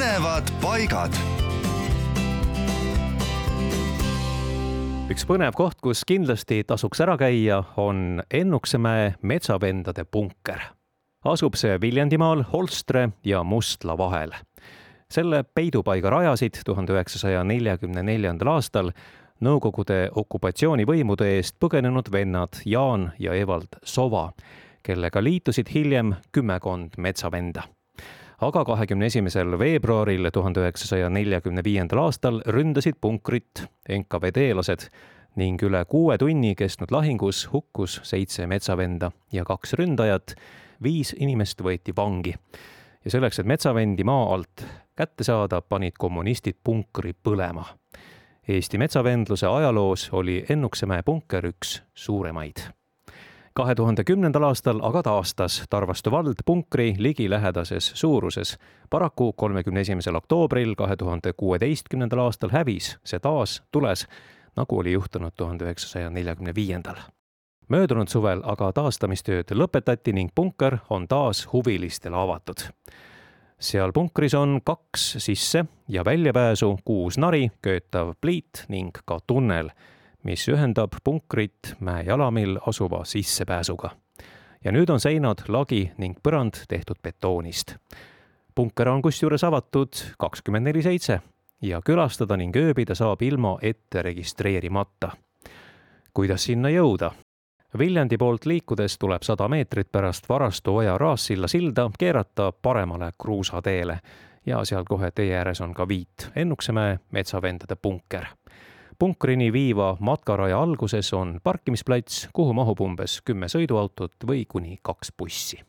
põnevad paigad. üks põnev koht, kus kindlasti tasuks ära käia, on Ennuksemäe metsavendade punker. asub see Viljandimaal Holstre ja Mustla vahel. selle peidupaiga rajasid tuhande üheksasaja neljakümne neljandal aastal Nõukogude okupatsioonivõimude eest põgenenud vennad Jaan ja Evald Sova, kellega liitusid hiljem kümmekond metsavenda. Aga kahekümne esimesel veebruaril tuhande üheksasaja neljakümne viiendal aastal ründasid punkrit NKVD-lased ning üle kuue tunni kestnud lahingus hukkus seitse metsavenda ja kaks ründajat, viis inimest võeti vangi. ja selleks, et metsavendi maa alt kätte saada, panid kommunistid punkri põlema Eesti metsavendluse ajaloos oli Ennuksemäe punker üks suuremaid. Kahe tuhande kümnendal aastal aga taastas Tarvastu vald punkri ligilähedases suuruses. paraku kolmekümne esimesel oktoobril kahe tuhande kuueteistkümnendal aastal hävis see taas tules, nagu oli juhtunud tuhande üheksasaja neljakümne viiendal. Möödunud suvel aga taastamistööd lõpetati ning punker on taas huvilistele avatud. Seal punkris on kaks sisse- ja väljapääsu, kuus nari, köetav pliit ning ka tunnel, mis ühendab punkrit mäejalamil asuva sissepääsuga. ja nüüd on seinad, lagi ning põrand tehtud betoonist. punker on kusjuures avatud kakskümmend neli seitse ja külastada ning ööbida saab ilma ette registreerimata. kuidas sinna jõuda? Viljandi poolt liikudes tuleb sada meetrit pärast Varastu oja Raassilla silda keerata paremale kruusateele ja seal kohe tee ääres on ka viit Ennuksemäe metsavendade punker. Punkrini viiva matkaraja alguses on parkimisplats, kuhu mahub umbes kümme sõiduautot või kuni kaks bussi